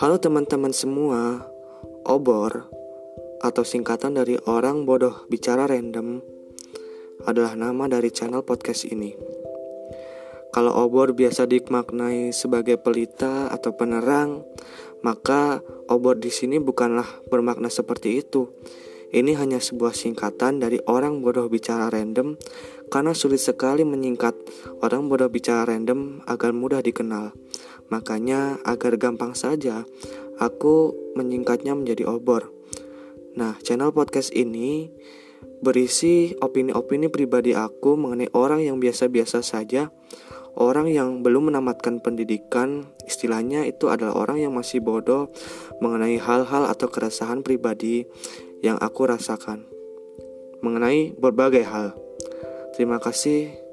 Halo teman-teman semua, obor atau singkatan dari orang bodoh bicara random adalah nama dari channel podcast ini. Kalau obor biasa dimaknai sebagai pelita atau penerang, maka obor di sini bukanlah bermakna seperti itu. Ini hanya sebuah singkatan dari orang bodoh bicara random karena sulit sekali menyingkat orang bodoh bicara random agar mudah dikenal. Makanya agar gampang saja, aku menyingkatnya menjadi obor. Nah, channel podcast ini berisi opini-opini pribadi aku mengenai orang yang biasa-biasa saja, orang yang belum menamatkan pendidikan, istilahnya itu adalah orang yang masih bodoh mengenai hal-hal atau keresahan pribadi yang aku rasakan mengenai berbagai hal. Terima kasih.